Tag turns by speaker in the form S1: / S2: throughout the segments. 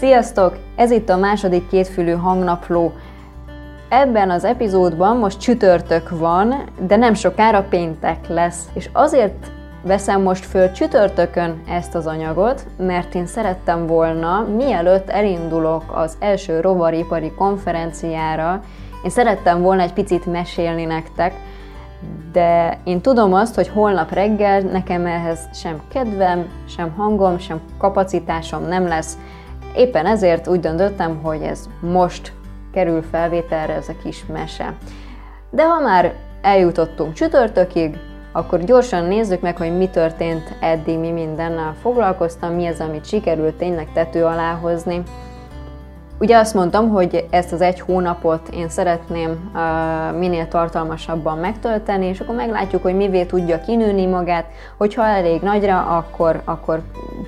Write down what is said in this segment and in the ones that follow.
S1: Sziasztok! Ez itt a második kétfülű hangnapló. Ebben az epizódban most csütörtök van, de nem sokára péntek lesz. És azért veszem most föl csütörtökön ezt az anyagot, mert én szerettem volna, mielőtt elindulok az első rovaripari konferenciára, én szerettem volna egy picit mesélni nektek, de én tudom azt, hogy holnap reggel nekem ehhez sem kedvem, sem hangom, sem kapacitásom nem lesz. Éppen ezért úgy döntöttem, hogy ez most kerül felvételre ez a kis mese. De ha már eljutottunk csütörtökig, akkor gyorsan nézzük meg, hogy mi történt eddig, mi mindennel foglalkoztam, mi az, amit sikerült tényleg tető alá hozni. Ugye azt mondtam, hogy ezt az egy hónapot én szeretném uh, minél tartalmasabban megtölteni, és akkor meglátjuk, hogy mivé tudja kinőni magát, hogyha elég nagyra, akkor, akkor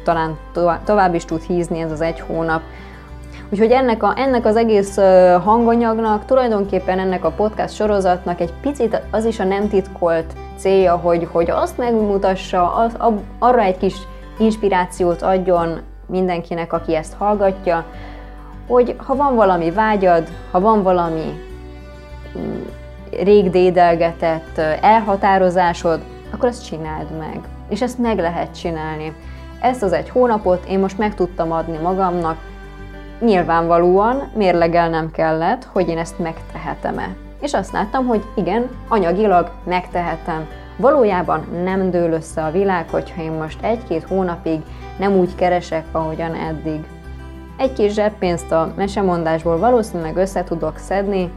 S1: talán tovább is tud hízni ez az egy hónap. Úgyhogy ennek, a, ennek az egész hanganyagnak, tulajdonképpen ennek a podcast sorozatnak egy picit az is a nem titkolt célja, hogy, hogy azt megmutassa, az, ab, arra egy kis inspirációt adjon mindenkinek, aki ezt hallgatja, hogy ha van valami vágyad, ha van valami mm, rég dédelgetett elhatározásod, akkor azt csináld meg. És ezt meg lehet csinálni. Ezt az egy hónapot én most meg tudtam adni magamnak, nyilvánvalóan mérlegelnem kellett, hogy én ezt megtehetem-e. És azt láttam, hogy igen, anyagilag megtehetem. Valójában nem dől össze a világ, hogyha én most egy-két hónapig nem úgy keresek, ahogyan eddig. Egy kis zseppénzt a mesemondásból valószínűleg össze tudok szedni,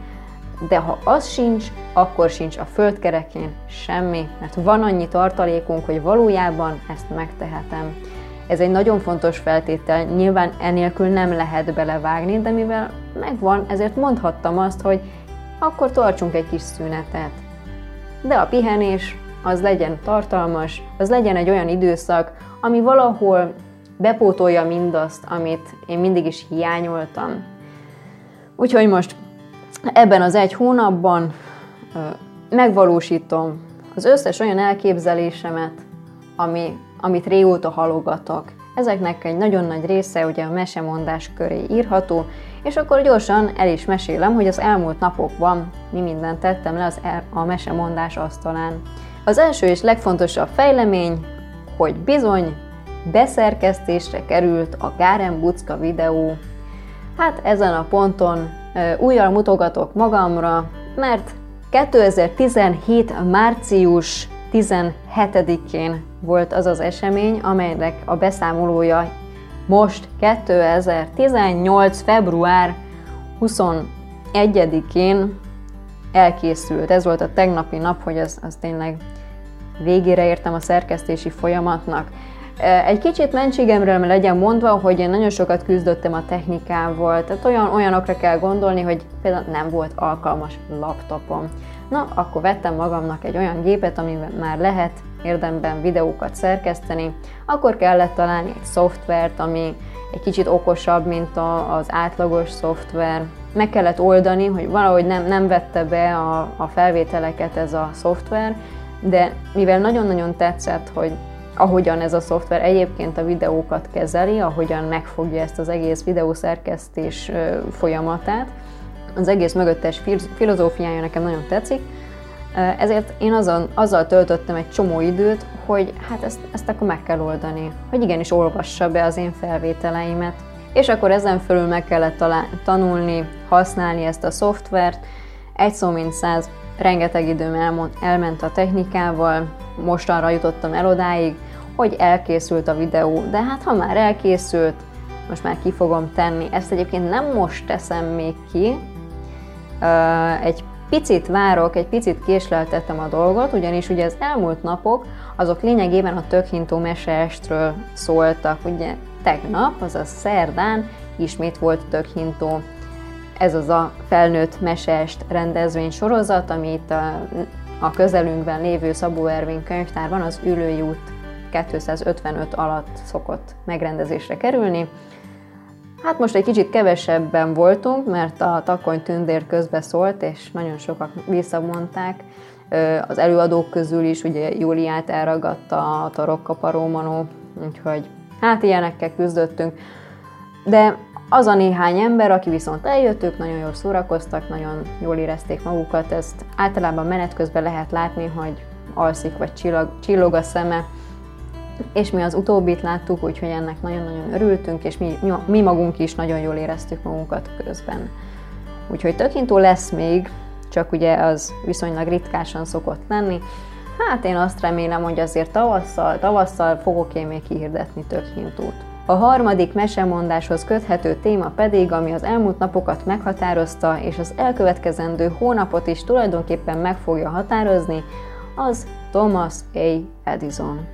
S1: de ha az sincs, akkor sincs a földkerekén semmi, mert van annyi tartalékunk, hogy valójában ezt megtehetem. Ez egy nagyon fontos feltétel, nyilván enélkül nem lehet belevágni, de mivel megvan, ezért mondhattam azt, hogy akkor tartsunk egy kis szünetet. De a pihenés az legyen tartalmas, az legyen egy olyan időszak, ami valahol bepótolja mindazt, amit én mindig is hiányoltam. Úgyhogy most ebben az egy hónapban megvalósítom az összes olyan elképzelésemet, ami, amit régóta halogatok. Ezeknek egy nagyon nagy része ugye a mesemondás köré írható, és akkor gyorsan el is mesélem, hogy az elmúlt napokban mi mindent tettem le az el, a mesemondás asztalán. Az első és legfontosabb fejlemény, hogy bizony beszerkesztésre került a Gáren Bucka videó. Hát ezen a ponton újra mutogatok magamra, mert 2017. március 17-én volt az az esemény, amelynek a beszámolója most 2018. február 21-én elkészült. Ez volt a tegnapi nap, hogy az, az tényleg végére értem a szerkesztési folyamatnak. Egy kicsit mentségemről legyen mondva, hogy én nagyon sokat küzdöttem a technikával, tehát olyan, olyanokra kell gondolni, hogy például nem volt alkalmas laptopom. Na, akkor vettem magamnak egy olyan gépet, amivel már lehet érdemben videókat szerkeszteni, akkor kellett találni egy szoftvert, ami egy kicsit okosabb, mint a, az átlagos szoftver. Meg kellett oldani, hogy valahogy nem, nem vette be a, a felvételeket ez a szoftver, de mivel nagyon-nagyon tetszett, hogy ahogyan ez a szoftver egyébként a videókat kezeli, ahogyan megfogja ezt az egész videószerkesztés folyamatát, az egész mögöttes filozófiája nekem nagyon tetszik, ezért én azon, azzal töltöttem egy csomó időt, hogy hát ezt, ezt akkor meg kell oldani, hogy igenis olvassa be az én felvételeimet. És akkor ezen fölül meg kellett talán, tanulni, használni ezt a szoftvert. Egy szó mint száz, rengeteg időm elmond, elment a technikával, mostanra jutottam el odáig, hogy elkészült a videó, de hát ha már elkészült, most már ki fogom tenni. Ezt egyébként nem most teszem még ki, egy picit várok, egy picit késleltettem a dolgot, ugyanis ugye az elmúlt napok azok lényegében a tökhintó meseestről szóltak. Ugye tegnap, azaz szerdán ismét volt tökhintó. Ez az a felnőtt meseest rendezvény sorozat, amit a, a közelünkben lévő Szabó Ervin könyvtárban az Ülői út 255 alatt szokott megrendezésre kerülni. Hát most egy kicsit kevesebben voltunk, mert a takony tündér közbe szólt, és nagyon sokat visszamondták. Az előadók közül is ugye Júliát elragadta a tarokkaparó manó, úgyhogy hát ilyenekkel küzdöttünk. De Az a néhány ember, aki viszont eljött, ők nagyon jól szórakoztak, nagyon jól érezték magukat, ezt általában menet közben lehet látni, hogy alszik vagy csillag, csillog a szeme, és mi az utóbbit láttuk, úgyhogy ennek nagyon-nagyon örültünk, és mi, mi, magunk is nagyon jól éreztük magunkat közben. Úgyhogy tökintó lesz még, csak ugye az viszonylag ritkásan szokott lenni. Hát én azt remélem, hogy azért tavasszal, tavasszal fogok én még kihirdetni tökhintót. A harmadik mesemondáshoz köthető téma pedig, ami az elmúlt napokat meghatározta, és az elkövetkezendő hónapot is tulajdonképpen meg fogja határozni, az Thomas A. Edison.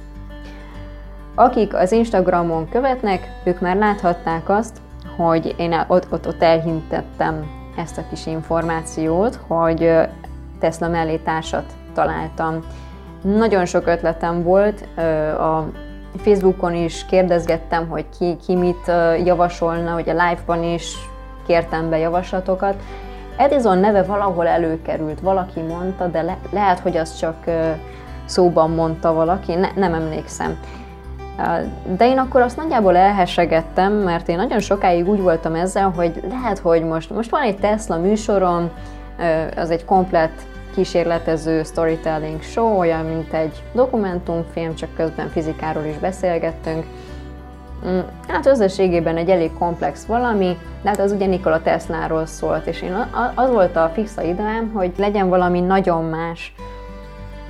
S1: Akik az Instagramon követnek, ők már láthatták azt, hogy én ott, ott, ott elhintettem ezt a kis információt, hogy Tesla mellé társat találtam. Nagyon sok ötletem volt, a Facebookon is kérdezgettem, hogy ki, ki mit javasolna, hogy a live-ban is kértem be javaslatokat. Edison neve valahol előkerült, valaki mondta, de le, lehet, hogy az csak szóban mondta valaki, ne, nem emlékszem. De én akkor azt nagyjából elhesegettem, mert én nagyon sokáig úgy voltam ezzel, hogy lehet, hogy most, most van egy Tesla műsorom, az egy komplett kísérletező storytelling show, olyan, mint egy dokumentumfilm, csak közben fizikáról is beszélgettünk. Mm, hát összességében egy elég komplex valami, de hát az ugye Nikola Tesláról szólt, és én az volt a fixa ideám, hogy legyen valami nagyon más,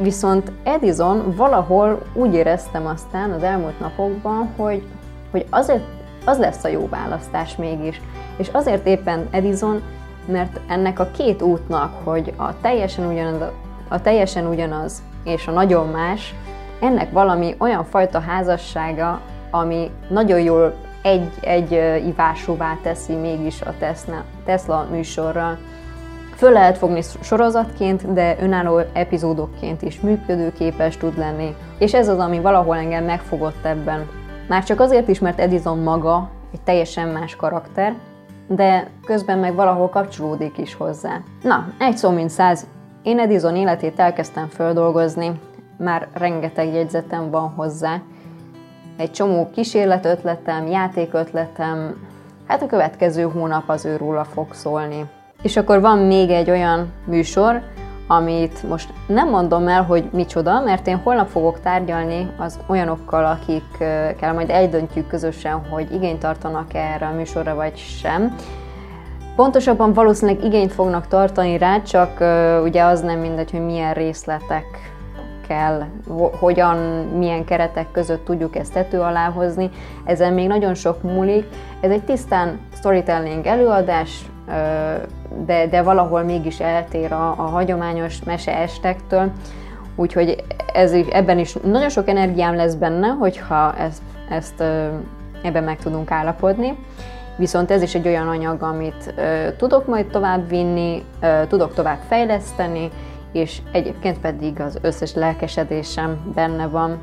S1: Viszont Edison valahol úgy éreztem aztán az elmúlt napokban, hogy, hogy azért az lesz a jó választás mégis. És azért éppen Edison, mert ennek a két útnak, hogy a teljesen ugyanaz, a teljesen ugyanaz és a nagyon más, ennek valami olyan fajta házassága, ami nagyon jól egy, egy ivásúvá teszi mégis a Tesla, Tesla műsorral. Föl lehet fogni sorozatként, de önálló epizódokként is működőképes tud lenni, és ez az, ami valahol engem megfogott ebben. Már csak azért is, mert Edison maga egy teljesen más karakter, de közben meg valahol kapcsolódik is hozzá. Na, egy szó mint száz, én Edison életét elkezdtem földolgozni, már rengeteg jegyzetem van hozzá, egy csomó kísérletötletem, játékötletem, hát a következő hónap az őróla fog szólni. És akkor van még egy olyan műsor, amit most nem mondom el, hogy micsoda, mert én holnap fogok tárgyalni az olyanokkal, akikkel majd eldöntjük közösen, hogy igényt tartanak erre a műsorra vagy sem. Pontosabban valószínűleg igényt fognak tartani rá, csak ugye az nem mindegy, hogy milyen részletek kell, hogyan, milyen keretek között tudjuk ezt tető alá hozni. Ezen még nagyon sok múlik. Ez egy tisztán storytelling előadás, de, de valahol mégis eltér a, a hagyományos meseestektől, úgyhogy ez, ebben is nagyon sok energiám lesz benne, hogyha ezt, ezt ebben meg tudunk állapodni. Viszont ez is egy olyan anyag, amit tudok majd tovább vinni, tudok tovább fejleszteni, és egyébként pedig az összes lelkesedésem benne van.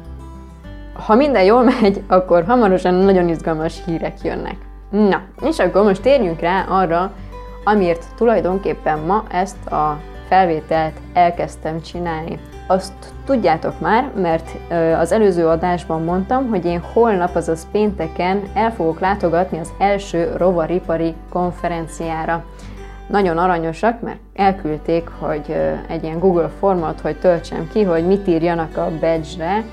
S1: Ha minden jól megy, akkor hamarosan nagyon izgalmas hírek jönnek. Na, és akkor most térjünk rá arra, amiért tulajdonképpen ma ezt a felvételt elkezdtem csinálni. Azt tudjátok már, mert az előző adásban mondtam, hogy én holnap, azaz pénteken el fogok látogatni az első rovaripari konferenciára. Nagyon aranyosak, mert elküldték, hogy egy ilyen Google formot, hogy töltsem ki, hogy mit írjanak a badge-re.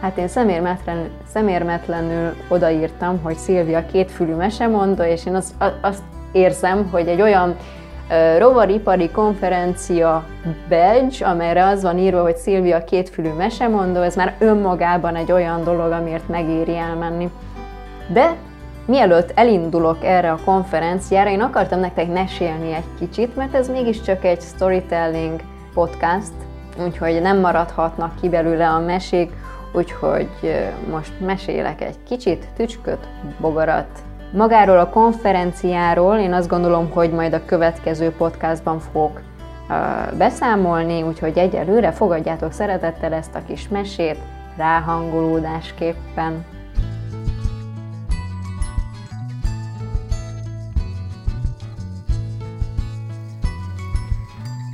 S1: Hát én szemérmetlenül, szemérmetlenül odaírtam, hogy Szilvia kétfülű mesemondó, és én azt, azt érzem, hogy egy olyan rovaripari konferencia badge, amelyre az van írva, hogy Szilvia kétfülű mesemondó, ez már önmagában egy olyan dolog, amiért megéri elmenni. De mielőtt elindulok erre a konferenciára, én akartam nektek mesélni egy kicsit, mert ez mégiscsak egy storytelling podcast, úgyhogy nem maradhatnak ki belőle a mesék, úgyhogy most mesélek egy kicsit, tücsköt, bogarat, Magáról a konferenciáról én azt gondolom, hogy majd a következő podcastban fogok beszámolni, úgyhogy egyelőre fogadjátok szeretettel ezt a kis mesét ráhangolódásképpen.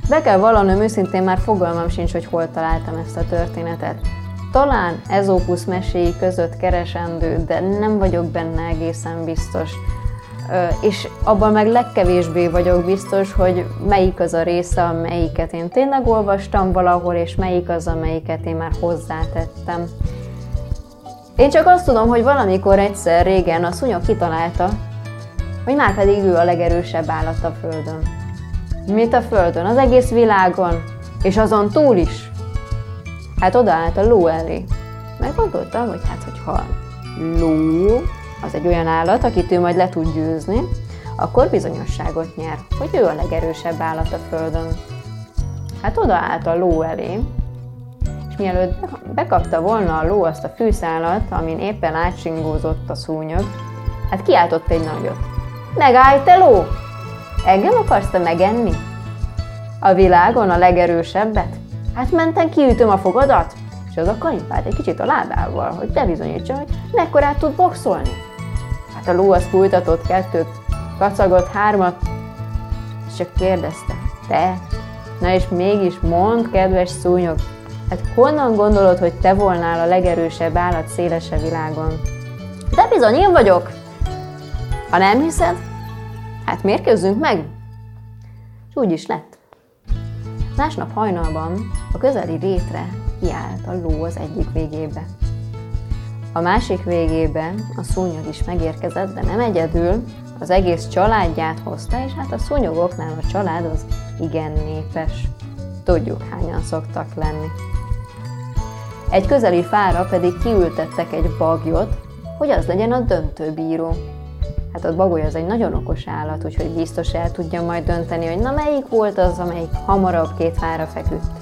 S1: Be kell vallanom, őszintén már fogalmam sincs, hogy hol találtam ezt a történetet. Talán Ezópusz meséi között keresendő, de nem vagyok benne egészen biztos. és abban meg legkevésbé vagyok biztos, hogy melyik az a része, amelyiket én tényleg olvastam valahol, és melyik az, amelyiket én már hozzátettem. Én csak azt tudom, hogy valamikor egyszer régen a szúnyog kitalálta, hogy már pedig ő a legerősebb állat a Földön. Mit a Földön? Az egész világon, és azon túl is. Hát odaállt a ló elé. Meggondoltam, hogy hát, hogyha ló az egy olyan állat, akit ő majd le tud győzni, akkor bizonyosságot nyer, hogy ő a legerősebb állat a Földön. Hát odaállt a ló elé, és mielőtt bekapta volna a ló azt a fűszálat, amin éppen átsingózott a szúnyog, hát kiáltott egy nagyot. Megállj, te ló! Engem akarsz te megenni? A világon a legerősebbet? Hát menten kiütöm a fogadat? És az a kanipált egy kicsit a lábával, hogy bebizonyítsa, hogy mekkorát tud boxolni. Hát a ló az fújtatott kettőt, kacagott hármat, és csak kérdezte, te? Na és mégis mond, kedves szúnyog, hát honnan gondolod, hogy te volnál a legerősebb állat szélese világon? De bizony én vagyok! Ha nem hiszed, hát mérkőzzünk meg! És úgy is lett. Másnap hajnalban a közeli rétre kiállt a ló az egyik végébe. A másik végében a szúnyog is megérkezett, de nem egyedül, az egész családját hozta, és hát a szúnyogoknál a család az igen népes. Tudjuk, hányan szoktak lenni. Egy közeli fára pedig kiültettek egy bagyot, hogy az legyen a döntőbíró. Hát a bagoly az egy nagyon okos állat, úgyhogy biztos el tudja majd dönteni, hogy na melyik volt az, amelyik hamarabb két fára feküdt.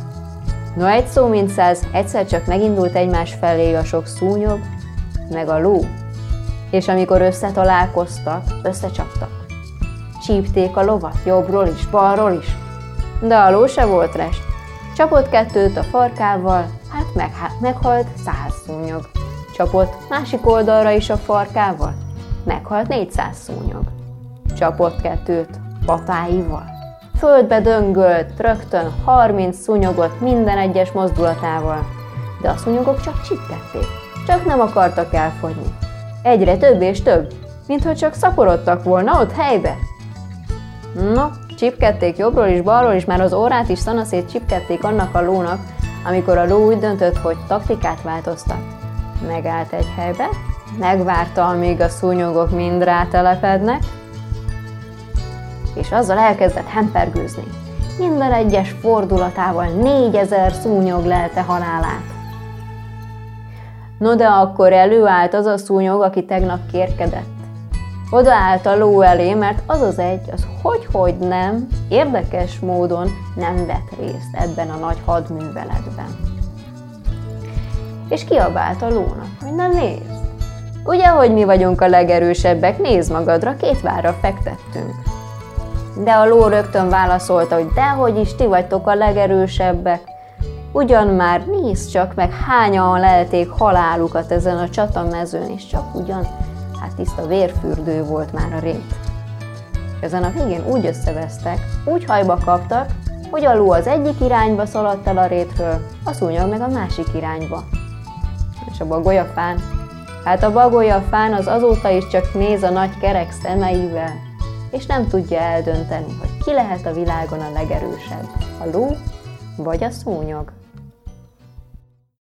S1: No egy szó mint száz, egyszer csak megindult egymás felé a sok szúnyog, meg a ló. És amikor összetalálkoztak, összecsaptak. Csípték a lovat jobbról is, balról is. De a ló se volt rest. Csapott kettőt a farkával, hát, meg, hát meghalt száz szúnyog. Csapott másik oldalra is a farkával, meghalt 400 szúnyog. Csapott kettőt patáival. Földbe döngölt rögtön 30 szúnyogot minden egyes mozdulatával, de a szúnyogok csak csipkedték, csak nem akartak elfogyni. Egyre több és több, mintha csak szaporodtak volna ott helybe. No, csipkedték jobbról is, balról is, már az órát is szanaszét csipkedték annak a lónak, amikor a ló úgy döntött, hogy taktikát változtat. Megállt egy helybe, megvárta, amíg a szúnyogok mind rátelepednek, és azzal elkezdett hempergőzni. Minden egyes fordulatával négyezer szúnyog lelte halálát. No de akkor előállt az a szúnyog, aki tegnap kérkedett. Odaállt a ló elé, mert az az egy, az hogy-hogy nem, érdekes módon nem vett részt ebben a nagy hadműveletben. És kiabált a lónak, hogy nem nézd. Ugye, hogy mi vagyunk a legerősebbek, nézd magadra, két várra fektettünk. De a ló rögtön válaszolta, hogy dehogy is ti vagytok a legerősebbek. Ugyan már nézd csak meg, hányan lelték halálukat ezen a csatamezőn, és csak ugyan, hát tiszta vérfürdő volt már a rét. Ezen a végén úgy összevesztek, úgy hajba kaptak, hogy a ló az egyik irányba szaladt el a rétről, a szúnyog meg a másik irányba. És a bagolyafán Hát a bagolya fán az azóta is csak néz a nagy kerek szemeivel, és nem tudja eldönteni, hogy ki lehet a világon a legerősebb, a ló vagy a szúnyog.